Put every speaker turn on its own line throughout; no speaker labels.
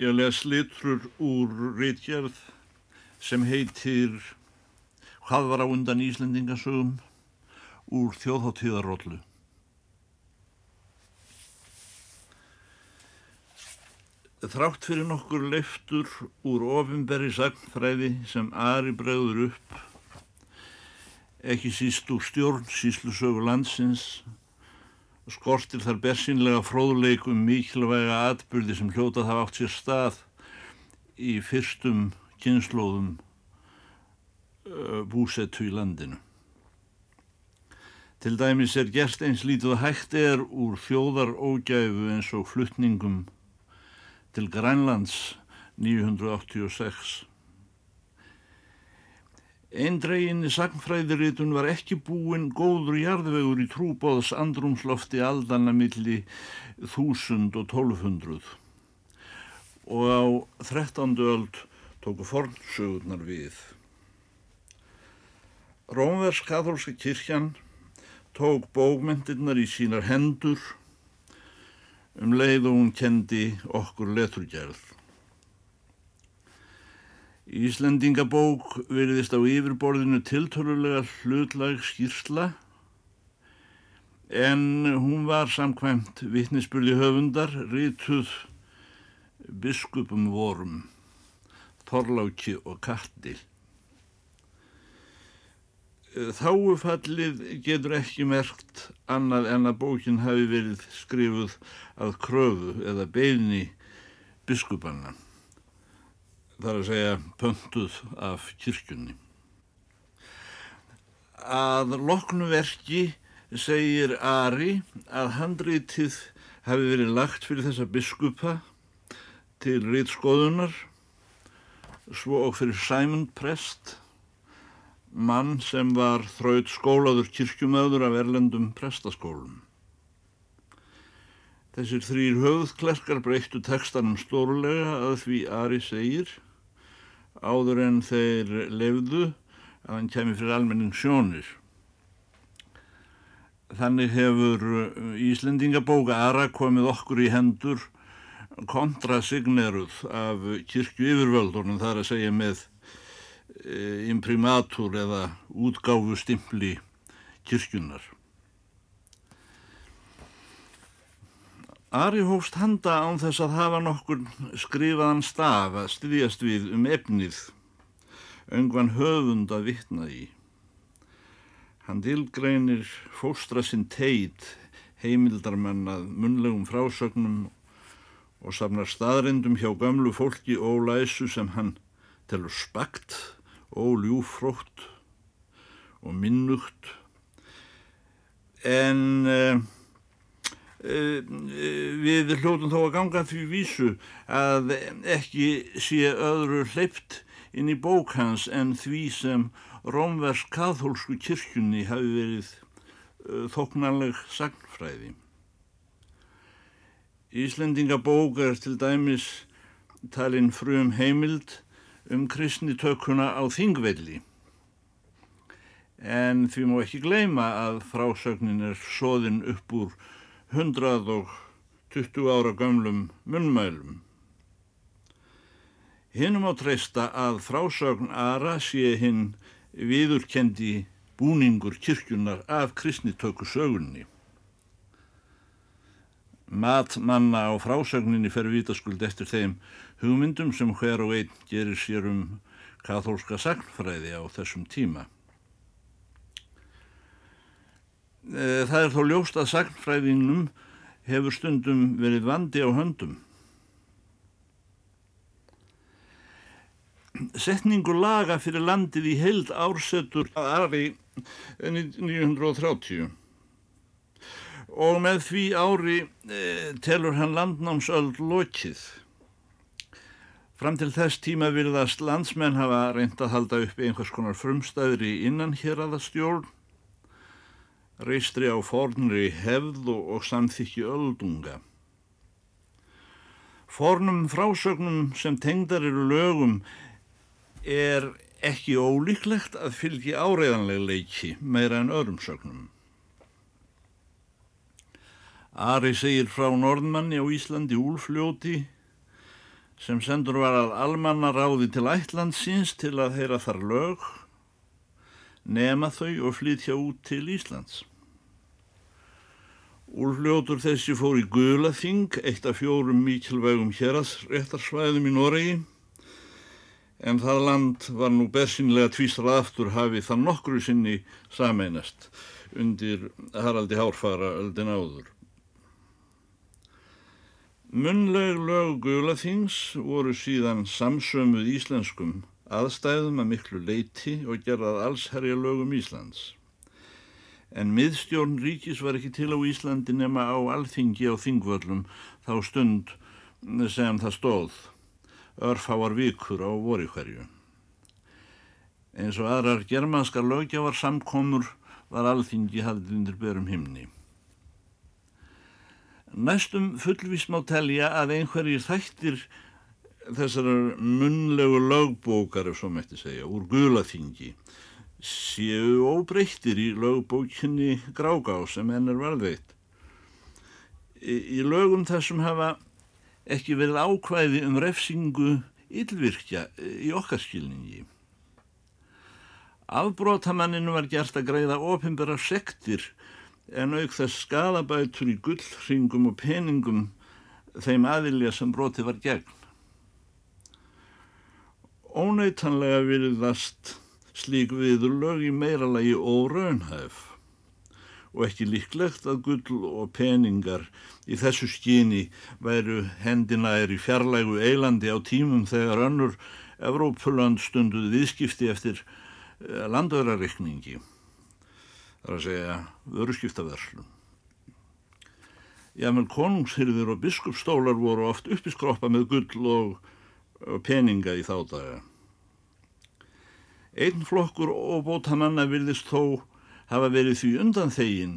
Ég les litrur úr rítgerð sem heitir Hvað var á undan Íslendingasögum úr þjóðháttíðarrollu. Þrátt fyrir nokkur leiftur úr ofinberi sagnfræði sem Ari bregður upp, ekki síst úr stjórn síslusögu landsins, skortir þar bersinlega fróðleik um mikilvæga atbyrði sem hljótað hafa átt sér stað í fyrstum kynnslóðum uh, búsettu í landinu. Til dæmis er gert eins lítið hægt er úr þjóðar ógæfu eins og fluttningum til Grænlands 986. Eindreginni sagnfræðiritun var ekki búinn góður jarðvegur í trúbóðs andrumslofti aldana milli 1000 og 1200 og á 13. öld tóku fornsögurnar við. Rómversk-katholska kirkjan tók bókmyndirnar í sínar hendur um leið og hún kendi okkur leturgerð. Íslendingabók veriðist á yfirborðinu tiltölulega hlutlag skýrsla en hún var samkvæmt vittnisspurði höfundar rituð biskupum vorum, Þorláki og Katti. Þáufallið getur ekki merkt annað en að bókin hafi verið skrifuð að kröfu eða beini biskupanna þar að segja pöntuð af kirkjunni. Að loknu verki segir Ari að handrítið hafi verið lagt fyrir þessa biskupa til rítskoðunar svo og fyrir Sæmund Prest, mann sem var þraut skólaður kirkjumöður af erlendum prestaskólum. Þessir þrýr höfðklerkar breyttu textanum stórlega að því Ari segir áður en þeir lefðu að hann kemi fyrir almenning sjónir. Þannig hefur Íslendingabóka Ara komið okkur í hendur kontrasigneruð af kirkju yfirvöldunum þar að segja með e, imprimatur eða útgáfu stimpli kirkjunar. Ari hófst handa án þess að hafa nokkur skrifaðan staf að styðjast við um efnið, öngvan höfund að vitna í. Hann tilgreinir fóstra sinn teit, heimildarmenn að munlegum frásögnum og safnar staðrindum hjá gamlu fólki ólæsu sem hann telur spakt, óljúfrótt og minnugt. En... Uh, Eh, við hljóðum þó að ganga því vísu að ekki sé öðru hleypt inn í bók hans en því sem rómversk kathólsku kirkjunni hafi verið eh, þoknanleg sagnfræði. Íslendingabók er til dæmis talinn frum heimild um kristnitökuna á Þingvelli en því má ekki gleyma að frásögnin er soðin upp úr 120 ára gamlum munnmælum. Hinnum á treysta að frásögn Ara sé hinn viðurkendi búningur kirkjunar af kristnitöku sögunni. Matmanna á frásögninni fer vitaskuld eftir þeim hugmyndum sem hver og einn gerir sér um kathólska sagnfræði á þessum tíma. Það er þó ljóst að sagnfræðingnum hefur stundum verið vandi á höndum. Setningu laga fyrir landið í heild ársetur að aðri 1930 og með því ári e, telur hann landnámsöld lokið. Fram til þess tíma virðast landsmenn hafa reynd að halda upp einhvers konar frumstæðri innan hér aða stjórn reistri á fornri hefð og, samþykki öldunga. Fornum frásögnum sem tengdar eru lögum er ekki ólíklegt að fylgi áreiðanlega leiki meira en öðrum sögnum. Ari segir frá norðmanni á Íslandi úlfljóti sem sendur var að almanna ráði til ætlandsins til að heyra þar lög, nema þau og flytja út til Íslands. Úrljótur þessi fór í Gulaþing, eitt af fjórum mikilvægum hérasréttarsvæðum í Noregi, en það land var nú bersinlega tvístrað aftur hafið það nokkru sinni sameinast undir Haraldi Hárfara öldin áður. Munleg lög Gulaþings voru síðan samsömuð íslenskum aðstæðum að miklu leiti og gerðað allsherja lögum Íslands en miðstjórn ríkis var ekki til á Íslandi nema á alþingi á þingvöllum þá stund sem það stóð örfáar vikur á vori hverju. Eins og aðrar germanskar lögjafar samkomur var alþingi haldið undir berum himni. Næstum fullvís má telja að einhverjir þættir þessar munlegu lögbókar, ef svo mætti segja, úr gulaþingi séu óbreyttir í lögbókinni Grágá sem henn er varðveitt. Í, lögum þessum hafa ekki verið ákvæði um refsingu yllvirkja í okkarskilningi. Afbrótamanninu var gert að greiða ofinbæra sektir en auk þess skadabætur í gullringum og peningum þeim aðilja sem broti var gegn. Óneitanlega virðast slík viðurlög í meira lagi óraunhæf og ekki líklegt að gull og peningar í þessu skíni væru hendinæri fjarlægu eilandi á tímum þegar önnur Evrópuland stunduð viðskipti eftir eh, landöðrarikningi þar að segja vöruskiptaverslun. Jámel konungshyrðir og biskupstólar voru oft uppiskroppa með gull og peninga í þá daga. Einn flokkur og bótamanna virðist þó hafa verið því undan þegin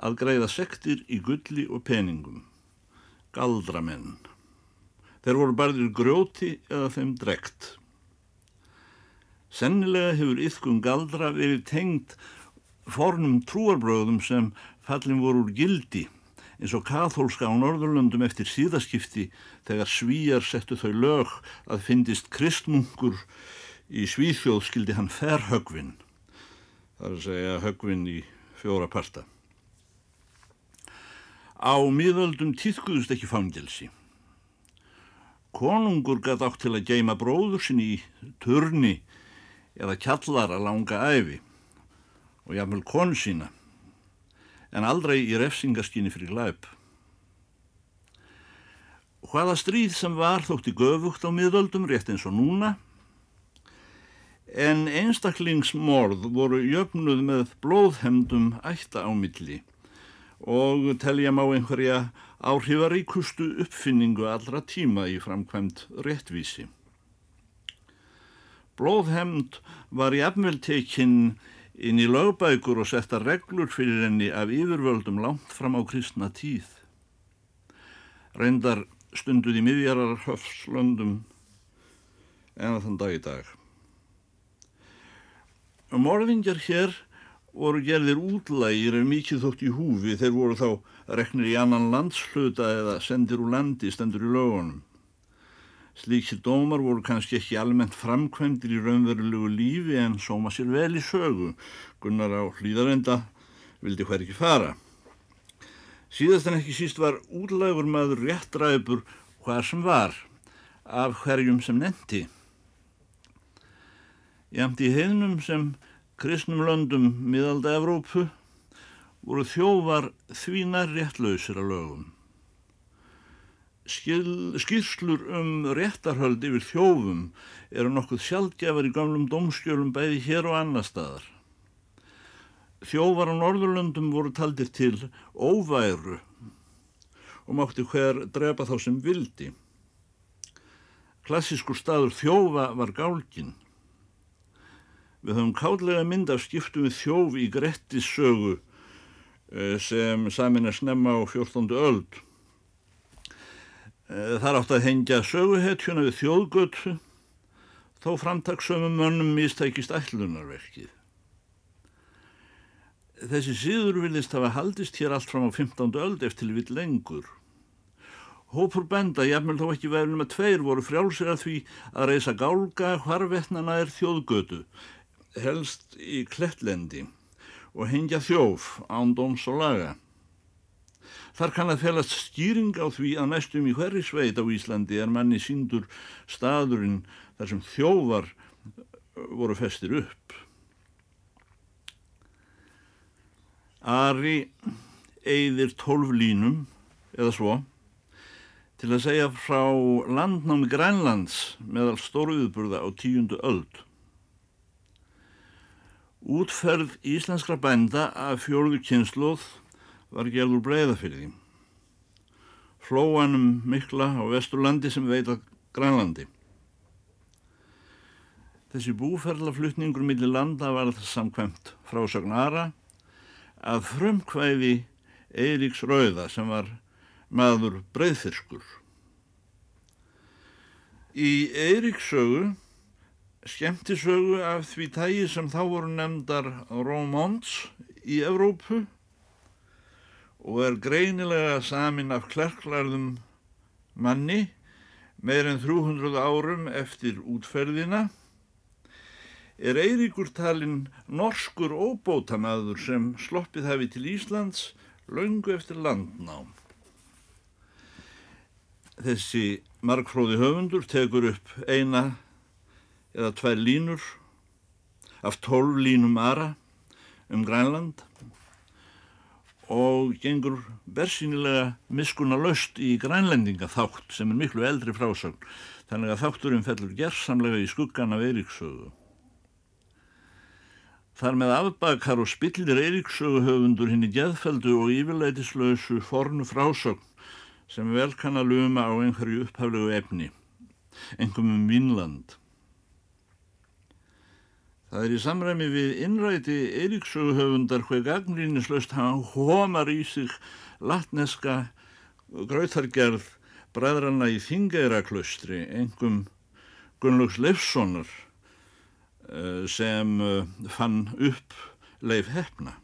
að greiða sektir í gulli og peningum. Galdramenn. Þeir voru barðir grjóti eða þeim drekt. Sennilega hefur yfkun galdra verið tengt fornum trúarbröðum sem fallin voru úr gildi eins og kathólska á Norðurlöndum eftir síðaskipti þegar svíjar settu þau lög að fyndist kristmungur Í Svíþjóð skildi hann ferhögvin, þar að segja högvin í fjóra parta. Á miðöldum týðkuðust ekki fangelsi. Konungur gæti átt til að geima bróður sin í turni eða kjallara langa æfi og jáfnvel konu sína, en aldrei í refsingaskynni fyrir glæp. Hvaða stríð sem var þótti göfugt á miðöldum rétt eins og núna, en einstaklingsmorð voru jöfnuð með blóðhemdum ætta á milli og telja má einhverja áhrifaríkustu uppfinningu allra tíma í framkvæmt réttvísi. Blóðhemd var jafnvel tekinn inn í lögbækur og setta reglur fyrir henni af yfirvöldum langt fram á kristna tíð. Reyndar stunduð í miðjarar höfslöndum en þann dag í dag. Morðingjar hér voru gerðir útlægir ef mikið þótt í húfi þeir voru þá reknir í annan landsluta eða sendir úr landi stendur í lögunum. Slíkir dómar voru kannski ekki almennt framkvæmdir í raunverulegu lífi en sóma sér vel í sögu. Gunnar á hlýðarenda vildi hver ekki fara. Síðast en ekki síst var útlægur maður réttræpur hver sem var af hverjum sem nefndi. Jamt í heiðnum sem kristnum löndum miðalda Evrópu voru þjóvar þvínar réttlausir að lögum. Skýrslur um réttarhöld yfir þjófum eru nokkuð sjálfgjafar í gamlum domskjölum bæði hér og annar staðar. Þjóvar á Norðurlöndum voru taldir til óværu og mátti hver drepa þá sem vildi. Klassískur staður þjófa var gálginn Við höfum kállega mynd af skiptum við þjóf í Grettis sögu eh, sem samin er snemma á 14. öld. Eh, þar átt að hengja söguhetjuna við þjóðgötu þó framtagsömmum mönnum mistækist ætlunarverkið. Þessi síður vilist hafa haldist hér allt fram á 15. öld eftir vill lengur. Hópur benda, jafnvel þó ekki verðum að tveir voru frjálsir að því að reysa gálga hvarvetnana er þjóðgötu, helst í klettlendi og hengja þjóf ándóms og laga. Þar kann að felast skýring á því að næstum í hverri sveit á Íslandi er manni síndur staðurinn þar sem þjóðar voru festir upp. Ari eigðir tólf línum eða svo til að segja frá landnámi Grænlands meðal stóruðburða á tíundu öld. Útferð íslenskra bænda af fjóruðu kynsluð var gerður breyðafyrði. Flóanum mikla á vesturlandi sem veita Grænlandi. Þessi búferðlaflutningur millir landa var það samkvæmt frásagnara að frumkvæði Eiríks Rauða sem var maður breyðfirskur. Í Eiríksögu, skemmtisögu af því tægi sem þá voru nefndar Rómóns í Evrópu og er greinilega samin af klerklarðum manni meir en 300 árum eftir útferðina, er Eiríkur talinn norskur óbótamaður sem sloppið hafi til Íslands laungu eftir landnám. Þessi markfróði höfundur tekur upp eina eða tvær línur af tólf línum ara um Grænland og gengur bersýnilega miskuna löst í grænlendinga þátt sem er miklu eldri frásögn þannig að þátturinn fellur gerðsamlega í skuggan af Eiríksögu. Þar með afbakar og spillir Eiríksögu höfundur hinn í geðfeldu og yfirleitislausu fornu frásögn sem vel kann að luma á einhverju upphaflegu efni, engum um Vínland. Það er í samræmi við innræti Eiríksöguhöfundar hver gagnrýnislaust hann homar í sig latneska grautargerð bræðrana í Þingeiraklaustri, engum Gunnlaugs Leifssonar eh, sem eh, fann upp Leif Hefna.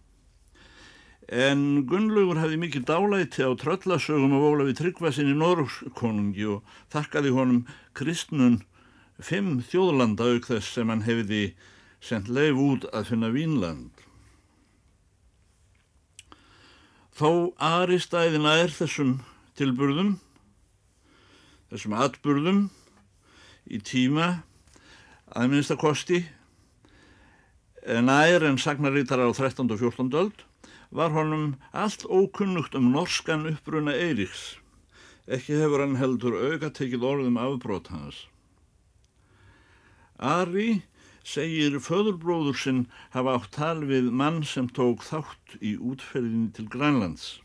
En Gunnlaugur hefði mikið dálæti á tröllasögum af Ólafi Tryggvasin í Norrkonungi og þakkaði honum kristnun fimm þjóðlanda auk þess sem hann hefði sendt leif út að finna Vínland. Þó Ari stæðina er þessum tilburðum, þessum atburðum í tíma að minnstakosti nær en sagnarítar á 13. og 14. öld var honum allt ókunnugt um norskan uppbruna Eiríks. Ekki hefur hann heldur auka tekið orðum afbrót hans. Ari segir föðurbróður sinn hafa átt tal við mann sem tók þátt í útferðinni til Grænlands.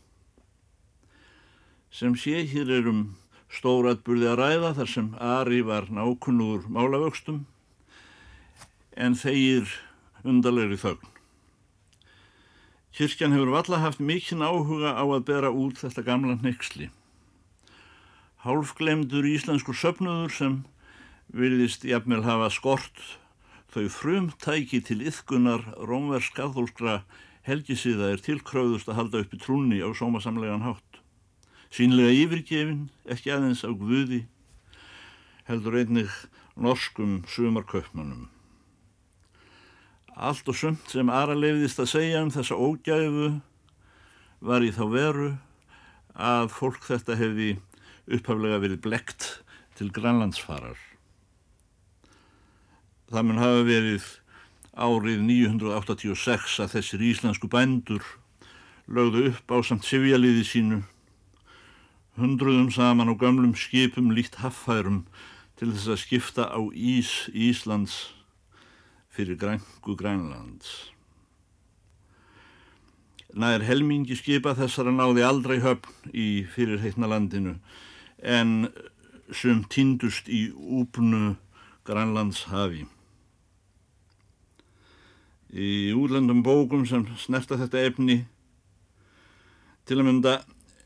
Sem sé hér er um stóratburði að ræða þar sem Ari var nákunnugur málavöxtum en þeir undarlegri þögn. Kirkjan hefur valla haft mikinn áhuga á að bera út þetta gamla neyksli. Hálfglemdur íslenskur söpnuður sem virðist jafnvel hafa skort þau frumtæki til yfkunar rómversk-gathólskra helgisíða er tilkröðust að halda upp í trúni á sómasamlegan hátt. Sýnlega yfirgefin, ekki aðeins á guði, heldur einnig norskum sumarkaupmannum. Allt og sumt sem Ara leiðist að segja um þessa ógæfu var í þá veru að fólk þetta hefði upphaflega verið blekt til grænlandsfarar. Það mun hafa verið árið 986 að þessir íslensku bændur lögðu upp á samt sifjaliði sínu hundruðum saman á gamlum skipum líkt haffærum til þess að skipta á Ís Íslands fyrir grængu grænlands. Nær helmingi skipa þessara náði aldrei höfn í fyrirheitna landinu en sem tindust í úpnu grænlands hafi. Í úrlendum bókum sem snerta þetta efni til að mynda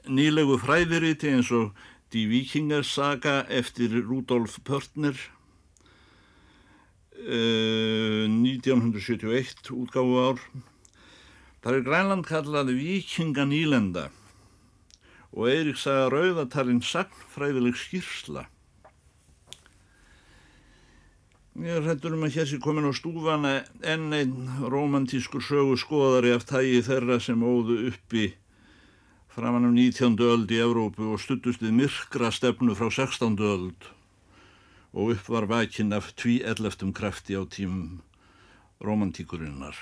nýlegu fræðiriti eins og Die Vikingarsaga eftir Rudolf Pörtner 1971 eh, útgáfu ár. Það er Grænland kallað Vikinganýlenda og Eirík sagði rauðatalinn sagnfræðileg skýrsla. Ég hættur um að hér sé komin á stúfana enn einn romantískur sögu skoðari af tægi þeirra sem óðu uppi framan af 19. öld í Evrópu og stuttust við myrkra stefnu frá 16. öld og upp var vakinn af tví elleftum krafti á tímum romantíkurinnar.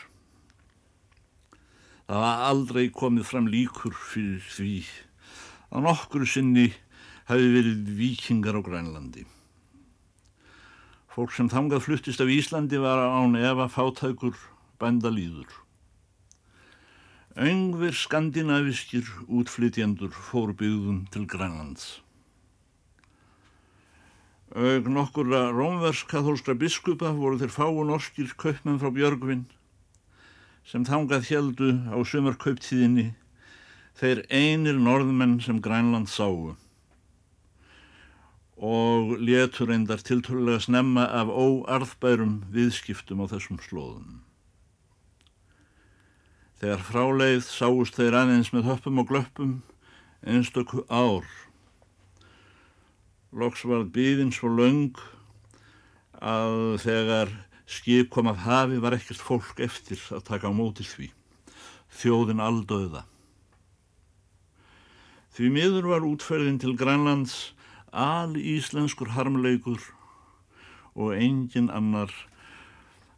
Það var aldrei komið fram líkur fyrir því að nokkru sinni hafi verið vikingar á Grænlandi. Fólk sem þangað fluttist af Íslandi var án efa fátækur bændalýður. Öngver skandinaviskir útflytjendur fór byggðum til Grænlands. Ög nokkura rómversk-kathólskra biskupa voru þeir fáu norskir kaupmenn frá Björgvinn sem þangað heldu á sumarkauptíðinni þeir einir norðmenn sem Grænland sáu og létur reyndar tilturlega snemma af óarðbærum viðskiptum á þessum slóðum. Þegar fráleið sáust þeir aðeins með höppum og glöppum einstöku ár. Loks var byðin svo laung að þegar Skip kom af hafi var ekkert fólk eftir að taka á móti því. Þjóðin aldauða. Því miður var útferðin til Grænlands al íslenskur harmleikur og engin annar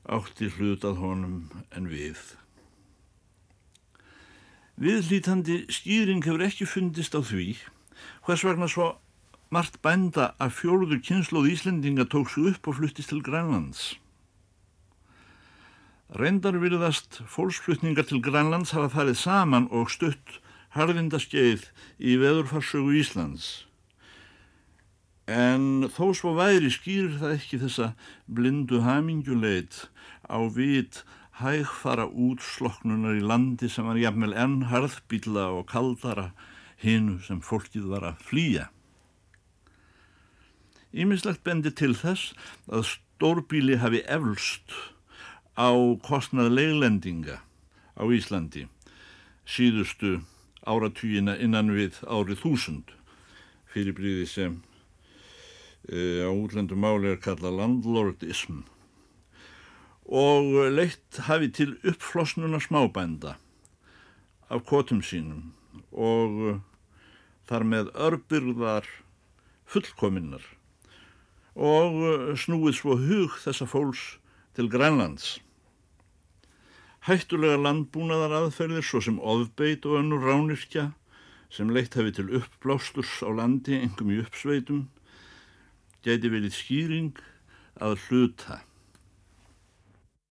átti hlutað honum en við. Viðlítandi skýring hefur ekki fundist á því hvers vegna svo margt bænda að fjóruður kynsloð Íslendinga tók svo upp og fluttist til Grænlands. Reyndar virðast fólksflutningar til Grænlands hafa farið saman og stutt harðindaskeið í veðurfarsögu Íslands. En þó svo væri skýr það ekki þessa blindu haminguleit á vit hægfara útsloknunar í landi sem var jafnvel enn harðbíla og kaldara hinu sem fólkið var að flýja. Ímislegt bendi til þess að stórbíli hafi eflst á kostnað leilendinga á Íslandi síðustu áratýjina innan við árið þúsund fyrirbríði sem á útlendum máli er kallað landlordism og leitt hafi til uppflosnuna smábænda af kvotum sínum og þar með örbyrðar fullkominnar og snúið svo hug þessa fólks til Grænlands. Hættulega landbúnaðar aðferðir svo sem ofbeit og önnur ránirkja sem leitt hafi til uppblásturs á landi engum í uppsveitum gæti verið skýring að hluta.